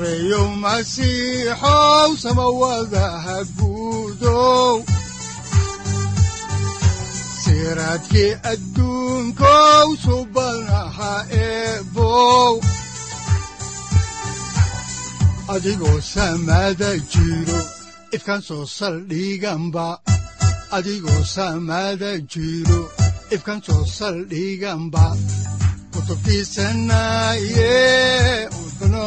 sareyow masiixow samawadaha guudow siraadkii adduunkow subanaha eebow adigoo samaada jiro ifkan soo saldhiganba adigoo kutubtiisanaye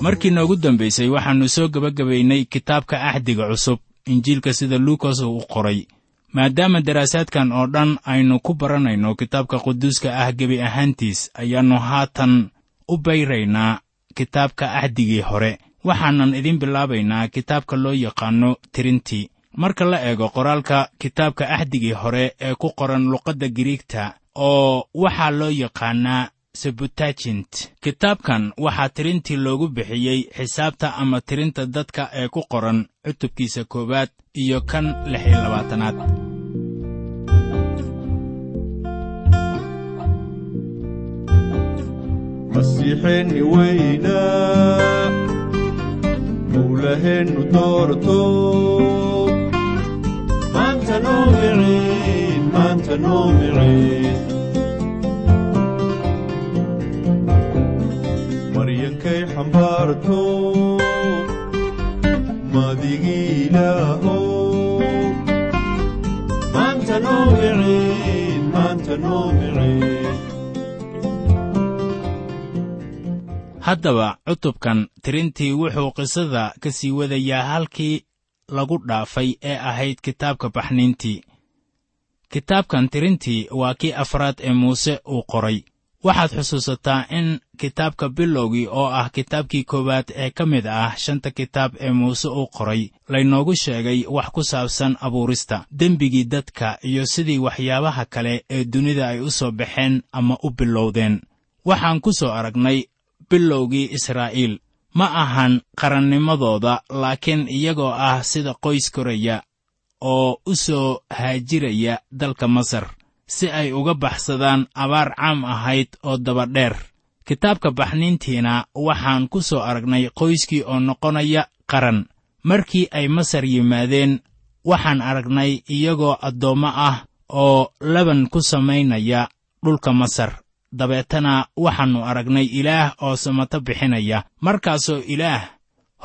markii noogu dambaysay waxaannu soo gebagabaynay kitaabka axdiga cusub injiilka sida luukas uu u qoray. Maadaama daraasaadkan oo dhan aynu ku baranayno kitaabka quduuska ah gebi ahaantiis ayaannu haatan u bayraynaa kitaabka axdigii hore. Waxaanan idiin bilaabaynaa kitaabka loo yaqaanno tirintii. Marka la eego qoraalka kitaabka axdigii hore ee ku qoran luqadda giriigta oo waxaa loo yaqaannaa sebutagint kitaabkan waxaa tirintii loogu bixiyey xisaabta ama tirinta dadka ee ku qoran cutubkiisa koowaad iyo kan lix iyo labaatanaad maryankay xambaarto madigii ilaaho maanta haddaba cutubkan tirintii wuxuu qisada ka sii wadayaa halkii lagu dhaafay ee ahayd kitaabka baxniintii kitaabkan tirintii waa kii afraad ee muuse uu qoray. Waxaad xusuusataa in kitaabka bilowgii oo ah kitaabkii koowaad ee ka mid ah shanta kitaab ee muuse uu qoray laynoogu sheegay wax ku saabsan abuurista dembigii dadka iyo sidii waxyaabaha kale ee dunida ay u soo baxeen ama u bilowdeen. Waxaan ku soo aragnay bilowgii israa'iil. Ma ahan qarannimadooda laakiin iyagoo ah sida qoys koraya oo u soo haajiraya dalka masar si ay uga baxsadaan abaar caam ahayd oo dabadheer kitaabka baxniintiina waxaan ku soo aragnay qoyskii oo noqonaya qaran. Markii ay masar yimaadeen waxaan aragnay iyagoo addoommo ah oo laban ku samaynaya dhulka masar. Dabeetana waxaannu aragnay ilaah oo samato bixinaya. Markaasoo ilaah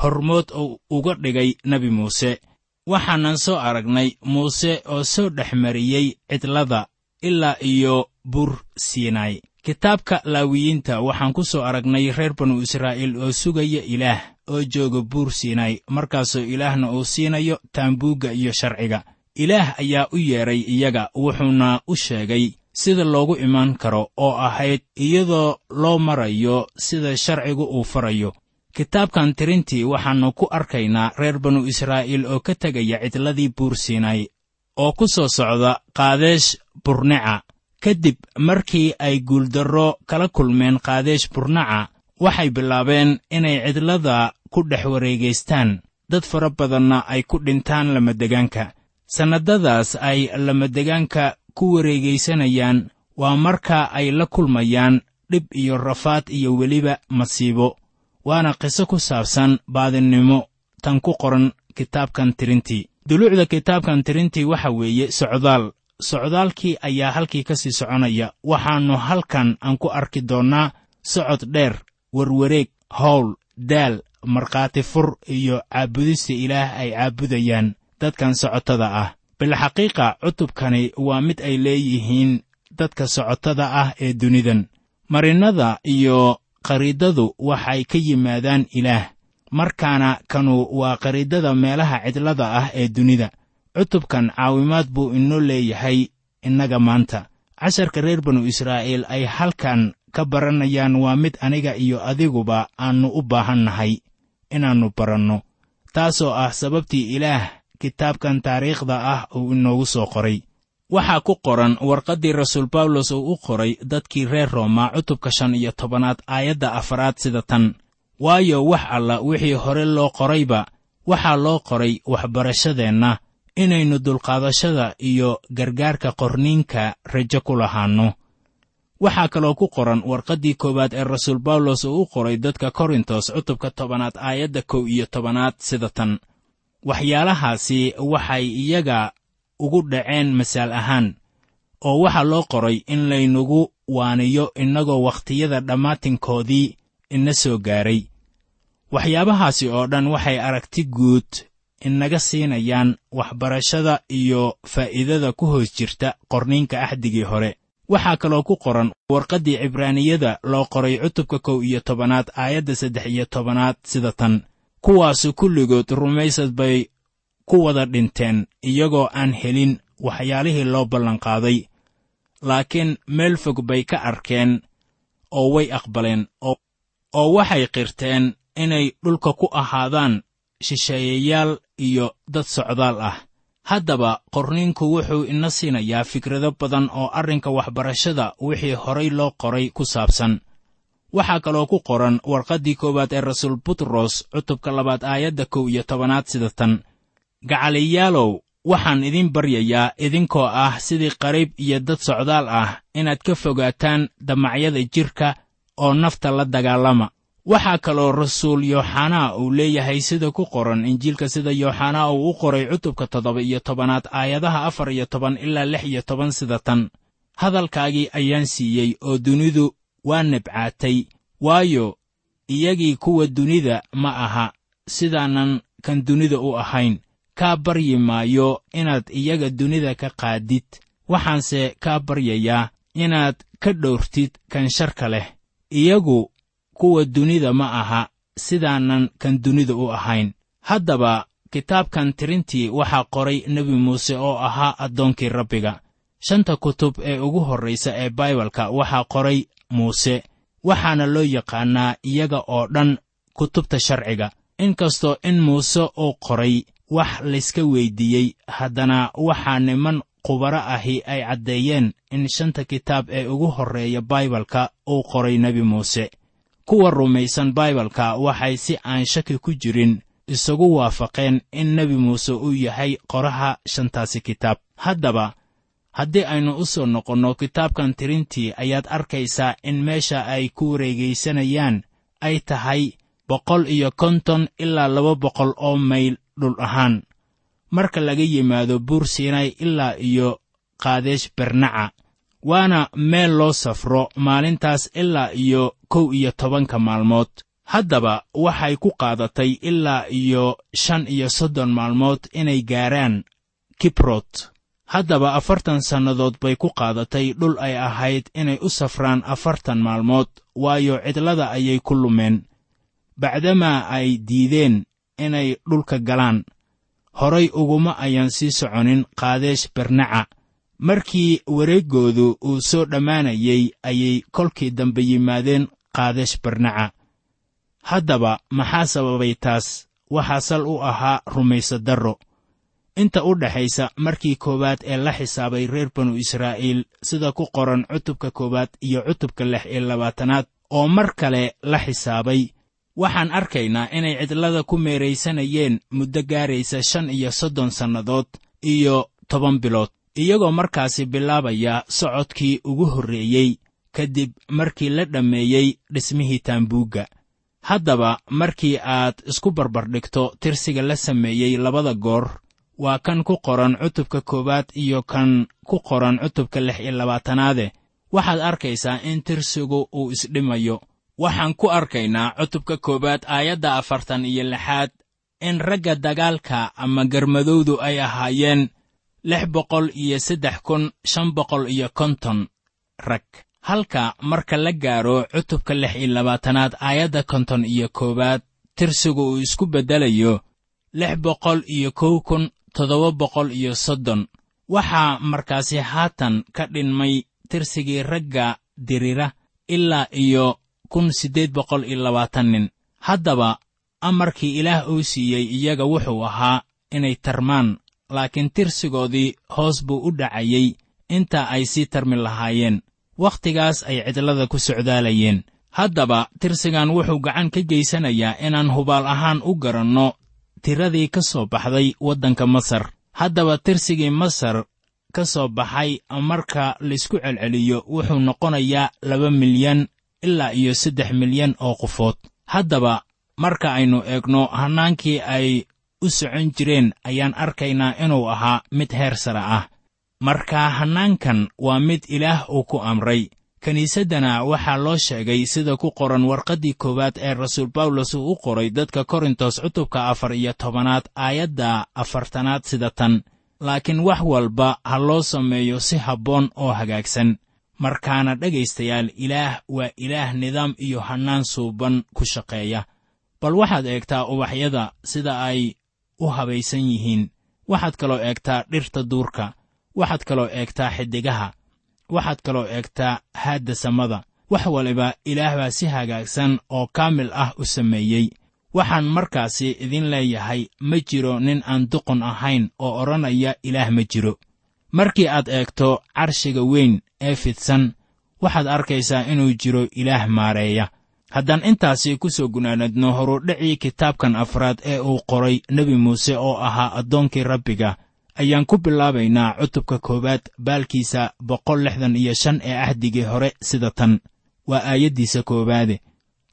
hormood uu uga dhigay nebi muuse waxaanan soo aragnay muuse oo soo dhex mariyey cidlada ilaa iyo buur siinay kitaabka laawiyiinta waxaan ku soo aragnay reer banu israa'iil oo sugaya ilaah oo jooga buur siinay markaasoo ilaahna uu siinayo taambuugga iyo sharciga. Ilaah ayaa u yeedhay iyaga wuxuuna u sheegay sida loogu imaan karo oo ahayd iyadoo loo marayo sida sharcigu uu farayo. Kitaabkan tirintii waxaannu ku arkaynaa reer banu israa'iil oo ka tegaya cidladii buur siinay oo ku soo socda qaadeesh burneca kadib markii ay guuldarro kala kulmeen qaadeesh burneca waxay bilaabeen inay cidlada ku dhex wareegaystaan. Dad fara badanna ay ku dhintaan lamadegaanka sannadadaas ay lamadegaanka ku wareegaysanayaan waa marka ay la kulmayaan dhib iyo rafaad iyo weliba masiibo. Waana qiso ku saabsan baadinnimo tan ku qoran kitaabkan tirintii. Duluucda kitaabkan tirintii waxa weeye socdaal socdaalkii ayaa halkii ka sii soconaya. Waxaannu halkan aan ku arki doonnaa socod dheer werwareeg howl daal markhaati fur iyo caabudista ilaah ay caabudayaan dadkan socotada ah. Bilxaqiiqa cutubkani waa mid ay leeyihiin dadka socotada ah ee dunidan. Marinnada iyo qariidadu waxay ka yimaadaan ilaah markaana kanu waa qariidada meelaha cidlada ah ee dunida cutubkan caawimaad buu inoo leeyahay innaga maanta. Casharka reer banu israa'iil ay halkan ka baranayaan waa mid aniga iyo adiguba aannu u baahan nahay inaannu baranno taasoo ah sababtii ilaah kitaabkan taariikhda ah uu inoogu soo qoray. Waxaa ku qoran warqaddii rasuul bawlos uu u qoray dadkii reer rooma cutubka shan iyo tobanaad aayadda afaraad sida tan waayo wax alla wixii hore loo qorayba waxaa loo qoray waxbarashadeenna inaynu dulqaadashada iyo gargaarka qorniinka rajo ku lahaanno. Waxaa kaloo ku qoran warqaddii koowaad ee rasuul bawlos uu u qoray dadka korintos cutubka tobanaad aayadda kow iyo tobanaad sida tan. Waxyaalahaasi waxay iyaga ugu dhaceen masaal ahaan oo waxaa loo qoray in laynugu waaniyo innagoo wakhtiyada dhammaatinkoodii ina soo gaaray. Waxyaabahaasi oo dhan waxay aragti guud inaga siinayaan waxbarashada iyo faa'iidada ku hoos jirta qorniinka axdigii hore. Waxaa kaloo ku qoran warqaddii cibraaniyada loo qoray cutubka kow iyo tobanaad aayadda saddex iyo tobanaad sida tan. Kuwaasu kulligood rumaysad bay ku wada dhinteen iyagoo aan helin waxyaalihii loo ballanqaaday. Laakiin meel fog bay ka arkeen oo way aqbaleen oo waxay qirteen inay dhulka ku ahaadaan shisheeyayaal iyo dad socdaal ah. Haddaba qorniinku wuxuu ina siinayaa fikrado badan oo arrinka waxbarashada wixii horay loo qoray ku saabsan. Waxaa kaloo ku qoran warqaddii koowaad ee rasuul butros cutubka labaad aayadda kow iyo tobanaad sida tan. Gacaliyaalow waxaan idin baryayaa idinkoo ah sidii qariib iyo dad socdaal ah inaad ka fogaataan damacyada jidhka oo nafta la dagaalama waxaa kaloo rasuul yooxanaa uu leeyahay sida ku qoran injiilka sida yooxanaa uu u qoray cutubka toddoba iyo tobanaad aayadaha afar iyo toban ilaa lix iyo toban sida tan. Hadalkaagii ayaan siiyey oo dunidu waa nabcaatay waayo iyagii kuwa dunida ma aha sidaanan kan dunida u ahayn. Kaa baryi maayo inaad iyaga dunida ka qaadid. Waxaanse kaa baryayaa inaad ka dhowrtid kan sharka leh. Iyagu kuwa dunida ma aha sidaanan kan dunida u ahayn. Haddaba kitaabkan tirintii waxaa qoray nebi muuse oo ahaa addoonkii rabbiga. Shanta kutub ee ugu horraysa ee baibalka waxaa qoray muuse waxaana loo yaqaannaa iyaga oo dhan kutubta sharciga. Inkastoo in muuse uu qoray wax layska weyddiiyey haddana waxaa niman khubaro ahi ay caddeeyeen in shanta kitaab ee ugu horreeya baibalka uu qoray nebi muuse kuwa rumaysan baibalka waxay si aan shaki ku jirin isagu waafaqeen in nebi muuse uu yahay qoraha shantaasi kitaab. Haddaba haddii aynu u soo noqonno kitaabkan tirintii ayaad arkaysaa in meesha ay ku wareegaysanayaan ay tahay boqol iyo konton ilaa laba boqol oo mayl dhul ahaan. Marka laga yimaado buur siinay ilaa iyo qaadeesh bernaca waana meel loo safro maalintaas ilaa iyo kow iyo tobanka maalmood. Haddaba waxay ku qaadatay ilaa iyo shan iyo soddon maalmood inay gaaraan kibrot haddaba afartan sannadood bay ku qaadatay dhul ay ahayd inay u safraan afartan maalmood waayo cidlada ayay ku lumeen. Bacdamaa ay diideen inay dhulka galaan horay uguma ayaan sii soconin qaadeesh bernaca markii wareeggoodu uu soo dhammaanayey ayay kolkii dambe yimaadeen qaadeesh bernaca haddaba maxaa sababay taas? Waxaa sal u ahaa rumaysadarro inta u dhexaysa markii koowaad ee la xisaabay reer banu israa'iil sida ku qoran cutubka koowaad iyo cutubka lix iyo labaatanaad oo mar kale la xisaabay waxaan arkaynaa inay cidlada ku meeraysanayeen muddo gaaraysa shan iyo soddon sannadood iyo toban bilood iyagoo markaasi bilaabaya socodkii ugu horreeyey kadib markii la dhammeeyey dhismihii taambuugga. Haddaba markii aad isku barbardhigto tirsiga la sameeyey labada goor waa kan ku qoran cutubka koowaad iyo kan ku qoran cutubka lix iyo labaatanaade. Waxaad arkaysaa in tirsigu uu isdhimayo. Waxaan ku arkaynaa cutubka koowaad aayadda afartan iyo lixaad in ragga dagaalka ama garmadowdu ay ahaayeen lix boqol iyo saddex kun shan boqol iyo konton rag. Halka marka la gaaro cutubka lix iyo labaatanaad aayadda konton iyo koowaad tirsigu uu isku beddelayo lix boqol iyo kow kun toddoba boqol iyo soddon. Waxaa markaasi haatan ka dhinmay tirsigii ragga dirira ilaa iyo kun siddeed boqol iyo labaatan nin. Haddaba amarkii ilaah uu siiyey iyaga wuxuu ahaa inay tarmaan laakiin tirsigoodii hoos buu u dhacayey inta ay sii tarmi lahaayeen. Wakhtigaas ay cidlada ku socdaalayeen. Haddaba tirsigan wuxuu gacan ka geysanayaa inaan hubaal ahaan u garanno tiradii ka soo baxday waddanka masar. Haddaba tirsigii masar ka soo baxay marka laysku celceliyo wuxuu noqonayaa laba milyan ilaa iyo saddex milyan oo qofood haddaba marka aynu eegno hannaankii ay u socon jireen ayaan arkaynaa inuu ahaa mid heer sare ah. Marka hannaankan waa mid ilaah uu ku amray. Kiniisaddana waxaa loo sheegay sida ku qoran warqaddii koowaad ee rasuul bawlos uu u qoray dadka korintos cutubka afar iyo tobanaad aayadda afartanaad sida tan. Laakiin wax walba ha loo sameeyo si habboon oo hagaagsan. Markaana dhegaystayaal ilaah waa ilaah nidaam iyo hannaan suuban ku shaqeeya. Bal waxaad eegtaa ubaxyada sida ay u habaysan yihiin. Waxaad kaloo eegtaa dhirta duurka. Waxaad kaloo eegtaa xiddigaha waxaad kaloo eegtaa haadda samada. Wax waliba ilaah baa si hagaagsan oo kaamil ah u sameeyey. Waxaan markaasi idin leeyahay ma jiro nin aan duqon ahayn oo odhanaya ilaah ma jiro. Markii aad eegto carshiga weyn ee fidsan waxaad arkaysaa inuu jiro ilaah maareeya haddaan intaasi ku soo gunaanadno horudhicii kitaabkan afraad ee uu qoray nebi muuse oo ahaa addoonkii rabbiga. Ayaan ku bilaabaynaa cutubka koowaad baalkiisa boqol lixdan iyo shan ee ahdigii hore sida tan. Waa aayaddiisa koowaade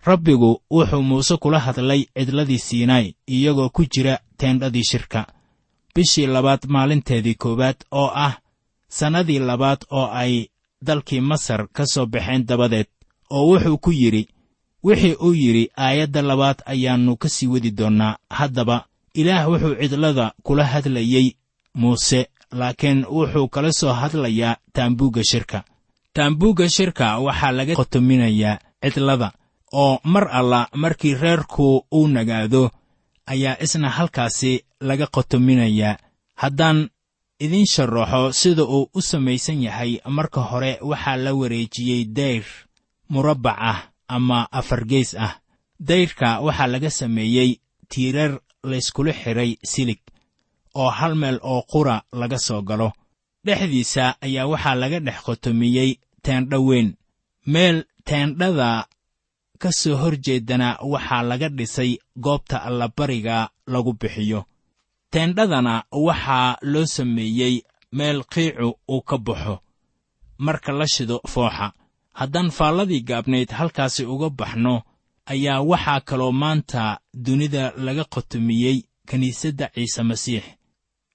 rabbigu wuxuu muuse kula hadlay cidladii siinaay iyagoo ku jira teendhadii shirka. Bishii labaad maalinteedii koowaad oo ah sannadii labaad oo ay dalkii masar ka soo baxeen dabadeed oo wuxuu ku yidhi wixii uu yidhi aayadda labaad ayaannu ka sii wadi doonnaa. Haddaba ilaah wuxuu cidlada kula hadlayey muuse laakiin wuxuu kala soo hadlayaa taambuugga shirka. Taambuugga shirka waxaa laga qotominayaa cidlada oo mar alla markii reerku uu nagaado ayaa isna halkaasi laga qotominayaa haddaan idiin sharaxo sida uu u samaysan yahay marka hore waxaa la wareejiyey dayr murabbac ah ama afargeys ah. Dayrka waxaa laga sameeyey tiirar layskula xidhay silig oo hal meel oo qura laga soo galo. Dhexdiisa ayaa waxaa laga dhex qotomiyey teendha weyn. Meel teendhada ka soo hor jeedana waxaa laga dhisay goobta allabariga lagu bixiyo. Teendhadana waxaa loo sameeyey meel qiicu uu ka baxo marka la shido fooxa haddaan faalladii gaabnayd halkaasi uga baxno ayaa waxaa kaloo maanta dunida laga qotomiyey kiniisadda ciise masiix.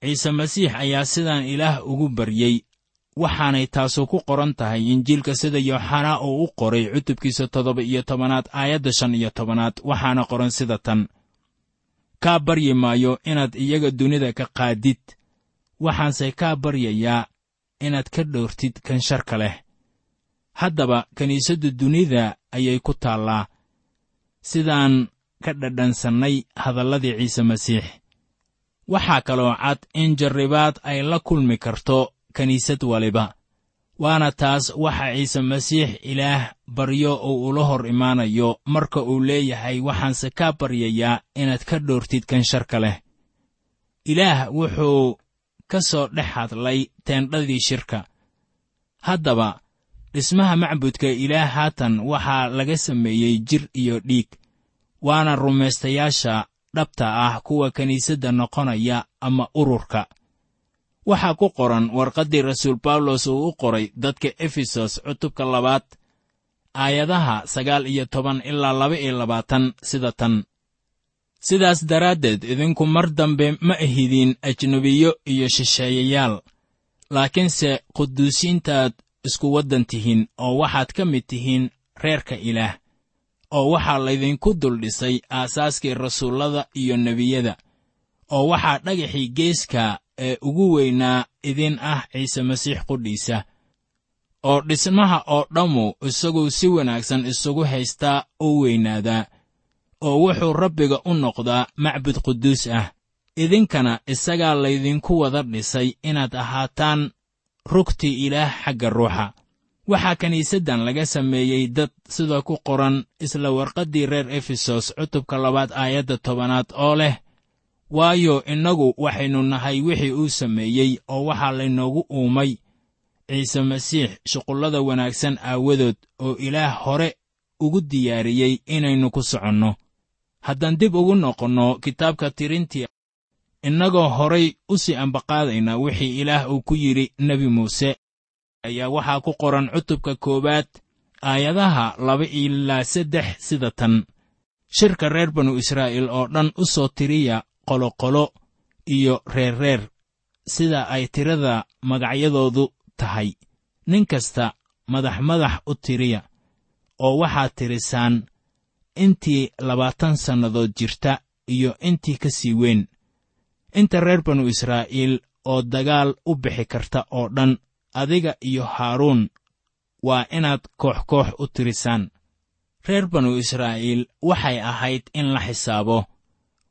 Ciise masiix ayaa sidaan ilaah ugu baryey waxaanay taasu ku qoran tahay injiilka sida yooxanaa uu u qoray cutubkiisa toddoba iyo tobanaad aayadda shan iyo tobanaad waxaana qoran sida tan. Kaa baryi maayo inaad iyaga dunida ka qaadid waxaanse kaa baryayaa inaad ka dhowrtid kan sharka leh haddaba kiniisaddu dunida ayay ku taallaa. Sidaan ka dhadhansannay hadalladii ciise masiix. Waxaa kaloo cad in jarribaad ay la kulmi karto kiniisad waliba. Waana taas waxa ciise masiix ilaah baryo uu ula hor imaanayo marka uu leeyahay waxaanse kaa baryayaa inaad ka dhowrtid kan sharka leh. Ilaah wuxuu ka soo dhex hadlay teendhadii shirka. Haddaba dhismaha macbudka ilaah haatan waxaa laga sameeyey jir iyo dhiig. Waana rumaystayaasha dhabta ah kuwa kiniisadda noqonaya ama ururka. Waxaa ku qoran warqaddii rasuul bawlos uu u qoray dadka efesos cutubka labaad aayadaha sagaal iyo toban ilaa laba iyo labaatan sida tan. Sidaas daraaddeed idinku mar dambe ma ahidin ajnebiyo iyo shisheeyayaal. Laakiinse quduusiintaad isku waddan tihiin oo waxaad ka mid tihiin reerka ilaah oo waxaa laydinku duldhisay aasaaskii rasuullada iyo nebiyada oo waxaa dhagaxii geeska ee ugu weynaa idin ah ciise masiix qudhiisa oo dhismaha oo dhammu isaguu si wanaagsan isugu haystaa u weynaadaa oo wuxuu rabbiga u noqdaa macbud quduus ah. Idinkana isagaa laydinku wada dhisay inaad ahaataan rugtii ilaah xagga ruuxa. Waxaa kiniisaddan laga sameeyey dad sida ku qoran isla warqaddii reer efesos cutubka labaad aayadda tobanaad oo leh waayo innagu waxaynu nahay wixii uu sameeyey oo waxaa laynoogu uumay. Ciise masiix shuqullada wanaagsan aawadood oo ilaah hore ugu diyaariyey inaynu ku soconno. Haddaan dib ugu noqonno kitaabka tirintii innagoo horay u sii ambaqaadayna wixii ilaah uu ku yidhi nebi muuse ayaa waxaa ku qoran cutubka koowaad aayadaha laba ilaa saddex sida tan. Shirka reer banu israa'iil oo dhan u soo tiriya qoloqolo iyo reerreer sida ay tirada magacyadoodu tahay. Nin kasta madax madax u tiriya oo waxaad tirisaan intii labaatan sannadood jirta iyo intii ka sii weyn inta reer banu israa'iil oo dagaal u bixi karta oo dhan adiga iyo haaruun waa inaad koox koox u tirisaan. Reer banu israa'iil waxay ahayd in la xisaabo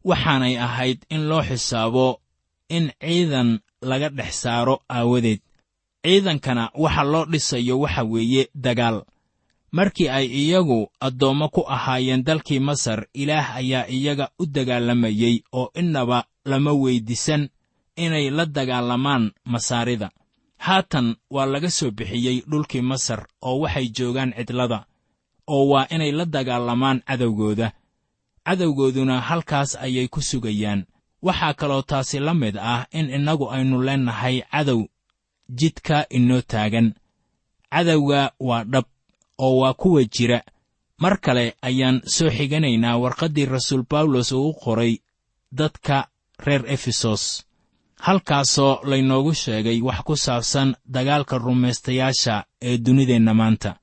waxaanay ahayd in loo xisaabo in ciidan laga dhex saaro aawadeed. Ciidankana waxa loo dhisayo waxa weeye dagaal markii ay iyagu addoommo ku ahaayeen dalkii masar ilaah ayaa iyaga u dagaalamayey oo innaba lama weyddiisan inay la dagaalamaan masaarida. Haatan waa laga soo bixiyey dhulkii masar oo waxay joogaan cidlada oo waa inay la dagaalamaan cadowgooda. Cadowgooduna halkaas ayay ku sugayaan. Waxaa kaloo taasi la mid ah in innagu aynu leennahay cadow jidka inoo taagan. Cadowga waa dhab oo waa kuwa jira. Mar kale ayaan soo xiganaynaa warqaddii rasuul bawlos uu u qoray dadka reer efesos. Halkaasoo laynoogu sheegay wax ku saabsan dagaalka rumaystayaasha ee dunideenna maanta.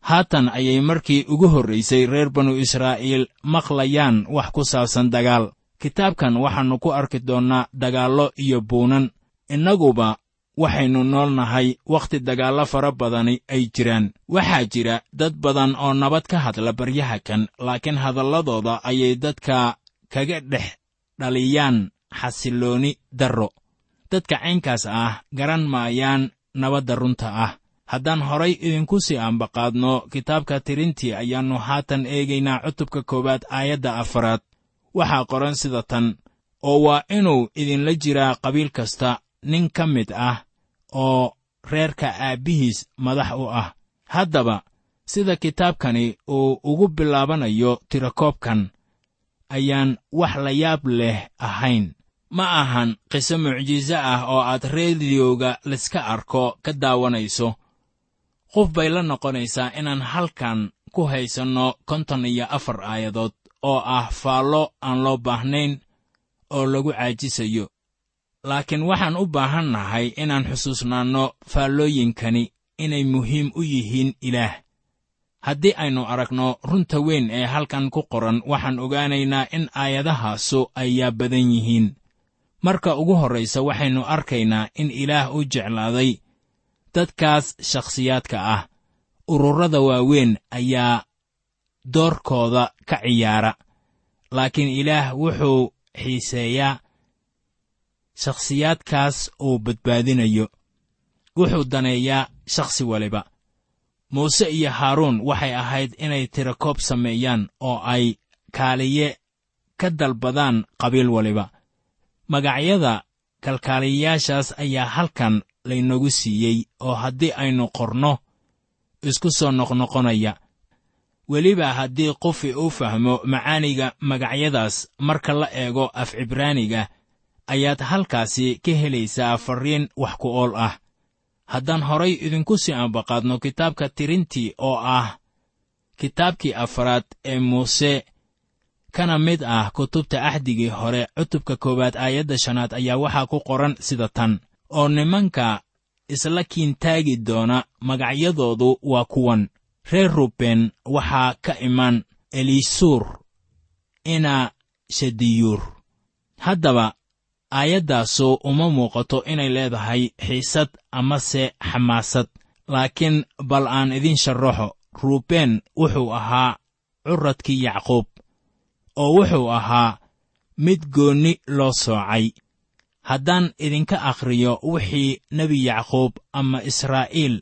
Haatan ayay markii ugu horraysay reer banu israa'iil maqlayaan wax ku saabsan dagaal. Kitaabkan waxaannu ku arki doonnaa dagaallo iyo buunan. Innaguba waxaynu nool nahay wakhti dagaallo fara badani ay jiraan. Waxaa jira dad badan oo nabad ka hadla baryaha kan laakiin hadalladooda ayay dadka kaga dhex dhaliyaan xasillooni darro. Dadka caynkaas ah garan maayaan nabadda runta ah. Haddaan horay idinku sii ambaqaadno kitaabka tirintii ayaannu haatan eegaynaa cutubka koowaad aayadda afaraad. Waxaa qoran sida tan oo waa inuu idinla jiraa qabiil kasta nin ka mid ah oo reerka aabbihiis madax u ah. Haddaba sida kitaabkani uu ugu bilaabanayo tirakoobkan ayaan wax la yaab leh ahayn. Ma ahan qiso mucjiso ah oo aad reediyoga layska arko ka daawanayso. Qof bay la noqonaysaa inaan halkan ku haysanno konton iyo afar aayadood oo ah faallo aan loo baahnayn oo lagu caajisayo laakiin waxaan u baahan nahay inaan xusuusnaanno faallooyinkani inay muhiim u yihiin ilaah. Haddii aynu aragno runta weyn ee halkan ku qoran waxaan ogaanaynaa in aayadahaasu ay yaabbadan yihiin. Marka ugu horraysa waxaynu arkaynaa in ilaah u jeclaaday dadkaas shakhsiyaadka ah. Ururada waaweyn ayaa doorkooda ka ciyaara laakiin ilaah wuxuu xiiseeyaa shakhsiyaadkaas uu badbaadinayo. Wuxuu daneeyaa shakhsi waliba. Muuse iyo haaruun waxay ahayd inay tirakoob sameeyaan oo ay kaaliye ka dalbadaan qabiil waliba. Magacyada kalkaaliyayaashaas ayaa halkan laynagu siiyey oo haddii aynu qorno isku soo noqnoqonaya. Weliba haddii qofi uu fahmo macaaniga magacyadaas marka la eego af cibraaniga ayaad halkaasi ka helaysaa farriin wax ku ool ah. Haddaan horay idinku sii ambaqaadno kitaabka tirintii oo ah kitaabkii afaraad ee muuse kana mid ah kutubta axdigii hore cutubka koowaad aayadda shanaad ayaa waxaa ku qoran sida tan oo nimanka isla kiintaagi doona magacyadoodu waa kuwan. Reer ruben waxaa ka iman elisuur ina shadiyuur haddaba aayaddaasu uma muuqato inay leedahay xiisad amase xamaasad. Laakiin bal aan idin sharraxo ruubeen wuxuu ahaa curadkii yacquub oo wuxuu ahaa mid goonni loo soocay. Haddaan idinka akhriyo wixii nebi yacquub ama israa'iil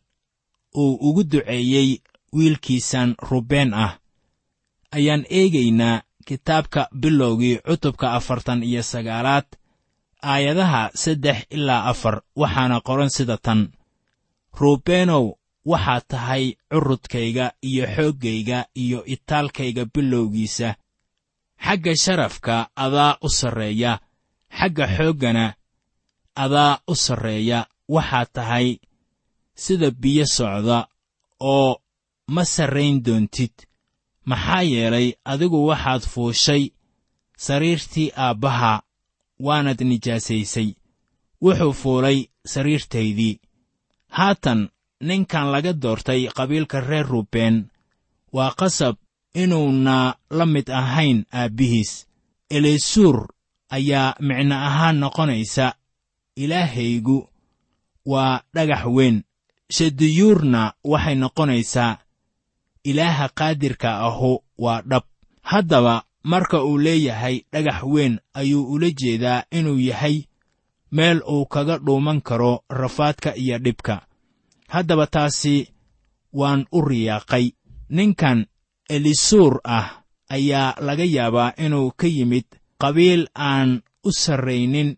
uu ugu duceeyey wiilkiisan rubeen ah ayaan eegaynaa kitaabka bilowgii cutubka afartan iyo sagaalaad aayadaha saddex ilaa afar waxaana qoran sida tan. Ruubeenow waxaad tahay curudkayga iyo xooggayga iyo itaalkayga bilowgiisa. Xagga sharafka adaa u sarreeya. Xagga xooggana adaa u sarreeya. Waxaad tahay sida biyo socda oo ma sarrayn doontid. Maxaa yeelay adigu waxaad fuushay sariirtii aabbaha waanad nijaasaysay wuxuu fuulay sariirtaydii. Haatan ninkan laga doortay qabiilka reer ruubeen waa qasab inuuna la mid ahayn aabbihiis. Elisuur ayaa micno ahaan noqonaysa ilaahaygu waa dhagax weyn. Shadiyuurna waxay noqonaysaa ilaaha qaadirka ahu waa dhab. Haddaba marka uu leeyahay dhagax weyn ayuu ula jeedaa inuu yahay meel uu kaga dhuuman karo rafaadka iyo dhibka. Haddaba taasi waan u riyaaqay. Ninkan elisuur ah ayaa laga yaabaa inuu ka yimid qabiil aan u sarraynin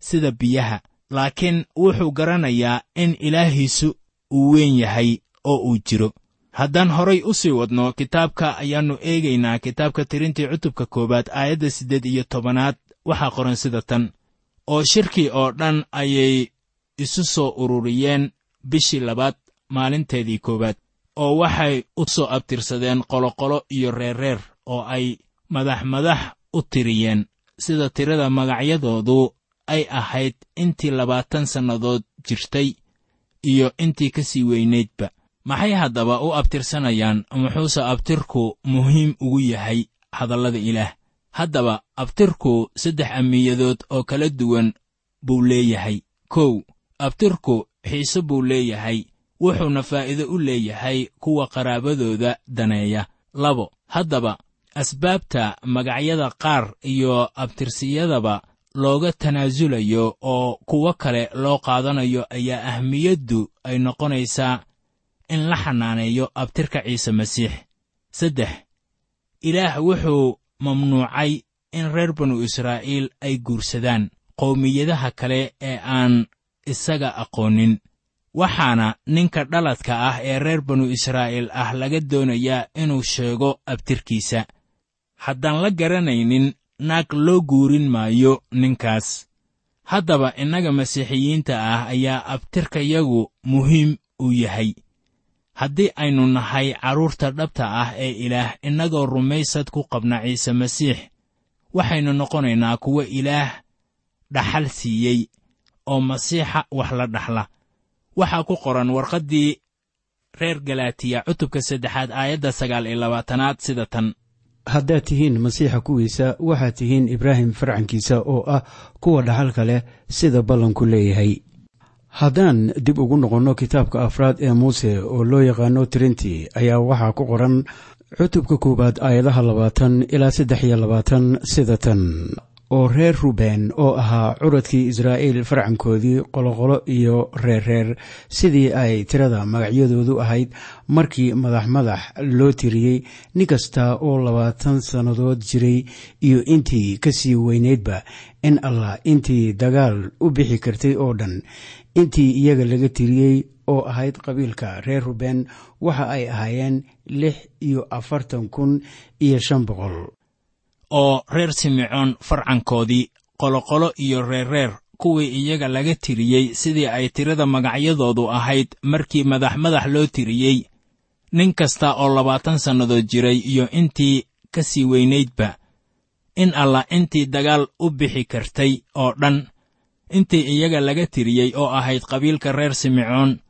sida biyaha laakiin wuxuu garanayaa in ilaahiisu uu weyn yahay oo uu jiro haddaan horay u sii wadno kitaabka ayaannu eegaynaa kitaabka tirintii cutubka koowaad aayadda siddeed iyo tobanaad. Waxaa qoran sida tan. Oo shirkii oo dhan ayay isu soo ururiyeen bishii labaad maalinteedii koowaad. Oo waxay u soo abtirsadeen qoloqolo iyo reerreer oo ay madax madax u tiriyeen. Sida tirada magacyadoodu ay ahayd intii labaatan sannadood jirtay iyo intii ka sii weynaydba maxay haddaba u abtirsanayaan muxuuse abtirku muhiim ugu yahay hadallada ilaah? Haddaba abtirku saddex amiyadood oo kala duwan buu leeyahay. Kow abtirku xiise buu leeyahay wuxuuna faa'iido u leeyahay kuwa qaraabadooda daneeya. Labo haddaba asbaabta magacyada qaar iyo abtirsiyadaba looga tanaasulayo oo kuwo kale loo qaadanayo ayaa ahmiyaddu ay noqonaysaa in la xanaaneeyo abtirka ciise masiix. Saddex ilaah wuxuu mamnuucay in reer banu israa'iil ay guursadaan qowmiyadaha kale ee aan isaga aqoonin. Waxaana ninka dhaladka ah ee reer banu israa'iil ah laga doonayaa inuu sheego abtirkiisa. Haddaan la garanaynin naag loo guurin maayo ninkaas. Haddaba innaga masiixiyiinta ah ayaa abtirkayagu muhiim u yahay haddii aynu nahay carruurta dhabta ah ee ilaah innagoo rumaysad ku qabna ciise masiix waxaynu noqonaynaa kuwo ilaah dhaxal siiyey oo masiixa wax la dhaxla. Waxaa ku qoran warqaddii reer galaatiya cutubka saddexaad aayadda sagaal iyo labaatanaad sida tan. Haddaad tihiin masiixa kuwiisa waxaad tihiin ibraahim farcankiisa oo ah kuwa dhaxalka leh sida ballanku leeyahay haddaan dib ugu noqonno kitaabka afraad ee muuse oo loo yaqaano tirintii ayaa waxaa ku qoran cutubka koowaad aayadaha labaatan ilaa saddex iyo labaatan sida tan oo reer ruben oo ahaa curadkii israa'iil farcankoodii qoloqolo iyo reerreer sidii ay tirada magacyadoodu ahayd markii madax madax loo tiriyey nin kasta oo labaatan sannadood jiray iyo intii ka sii weyneydba in allah intii dagaal u bixi kartay oo dhan. Intii iyaga laga tiriyey oo ahayd qabiilka reer ruben waxa ay ahaayeen lix iyo afartan kun iyo shan boqol oo reer simecoon farcankoodii qoloqolo iyo reerreer kuwii iyaga laga tiriyey sidii ay tirada magacyadoodu ahayd markii madax madax loo tiriyey. Nin kasta oo labaatan sannadood jiray iyo intii ka sii weynaydba in allah intii dagaal u bixi kartay oo dhan intii iyaga laga tiriyey oo ahayd qabiilka reer simecoon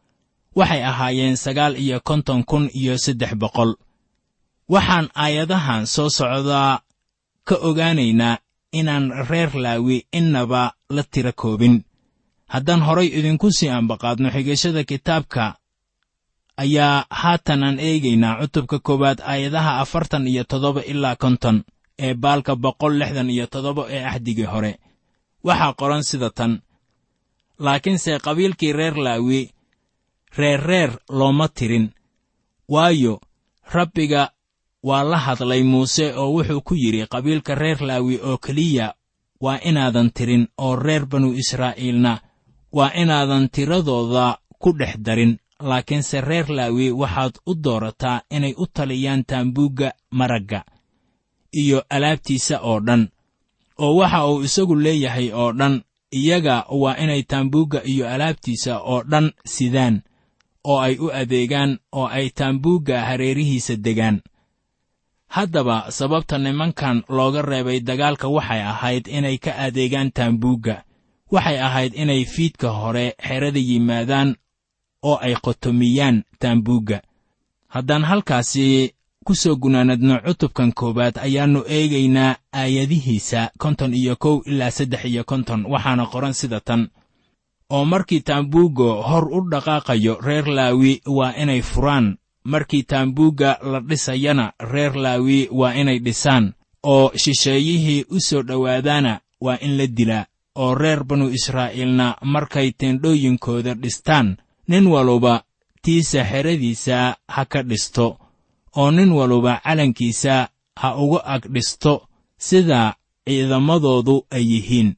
waxay ahaayeen sagaal iyo konton kun iyo saddex boqol. Waxaan aayadahan soo socdaa ka ogaanaynaa inaan reer laawi innaba la tira koobin. Haddaan horay idinku sii ambaqaadno xigashada kitaabka ayaa haatan aan eegaynaa cutubka koowaad aayadaha afartan iyo toddoba ilaa konton ee baalka boqol lixdan iyo toddoba ee axdigii hore. Waxaa qoran sida tan laakiinse qabiilkii reer laawi reerreer looma tirin waayo rabbiga waa la hadlay muuse oo wuxuu ku yidhi qabiilka reer laawi oo keliya waa inaadan tirin oo reer banu israa'iilna waa inaadan tiradooda ku dhex darin. Laakiinse reer laawi waxaad u doorataa inay u taliyaan taambuugga maragga iyo alaabtiisa oo dhan oo waxa uu isagu leeyahay oo dhan iyaga waa inay taambuugga iyo alaabtiisa oo dhan sidaan oo ay u adeegaan oo ay taambuugga hareerihiisa degaan haddaba sababta nimankan looga reebay dagaalka waxay ahayd inay ka adeegaan taambuugga waxay ahayd inay fiidka hore xerada yimaadaan oo ay qotomiyaan taambuugga haddaan halkaasi ku soo gunaanadno cutubkan koowaad ayaannu eegaynaa aayadihiisa konton iyo kow ilaa saddex iyo konton waxaana qoran sida tan. Oo markii taambuugga hor u dhaqaaqayo reer laawi waa inay furaan markii taambuugga la dhisayana reer laawi waa inay dhisaan oo shisheeyihii u soo dhowaadaana waa in la dilaa oo reer banu israa'iilna markay teendhooyinkooda dhistaan nin waluba tiisa xeradiisa ha ka dhisto oo nin waluba calankiisa ha uga ag dhisto sida ciidamadoodu ay yihiin.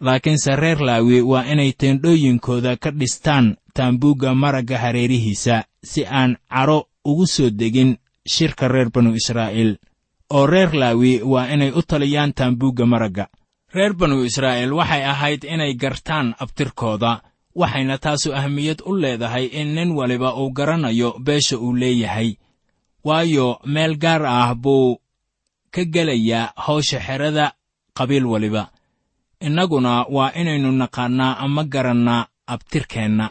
Laakiinse reer laawi waa inay teendhooyinkooda ka dhistaan taambuugga maragga hareerihiisa si aan cadho ugu soo degin shirka reer banu israa'iil. Oo reer laawi waa inay u taliyaan taambuugga maragga. Reer banu israa'iil waxay ahayd inay gartaan abtirkooda waxayna taasu ahmiyad u leedahay in nin waliba uu garanayo beesha uu leeyahay. Waayo meel gaar ah buu ka gelayaa hawsha xerada qabiil waliba. Innaguna waa inaynu naqaannaa ama garannaa abtirkeenna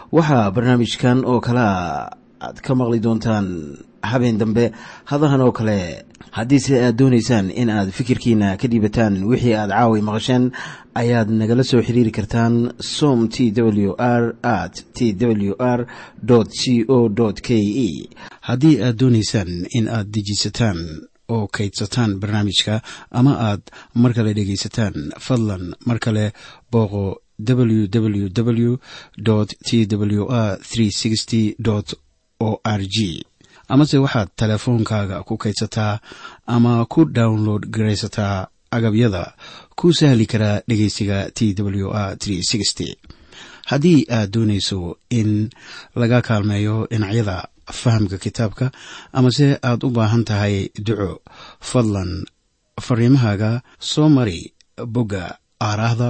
waxaa barnaamijkan oo kalaa aad ka maqli doontaan habeen dambe hadahan oo kale haddiise aad doonaysaan in aad fikirkiina ka dhiibataan wixii aad caawi maqasheen ayaad nagala soo xiriiri kartaan som t w r at t w r c o k e. Haddii aad doonaysaan in aad dejiisataan oo kaydsataan barnaamijka ama aad mar kale dhegaysataan fadlan mar kale booqo www t w r o r g amase waxaad teleefoonkaaga ku kaydsataa ama ku download garaysataa agabyada ku sahli karaa dhegeysiga t w r haddii aad doonayso in laga kaalmeeyo dhinacyada fahamka kitaabka amase aad u baahan tahay duco fadlan fariimahaaga soo mari bogga aaraahda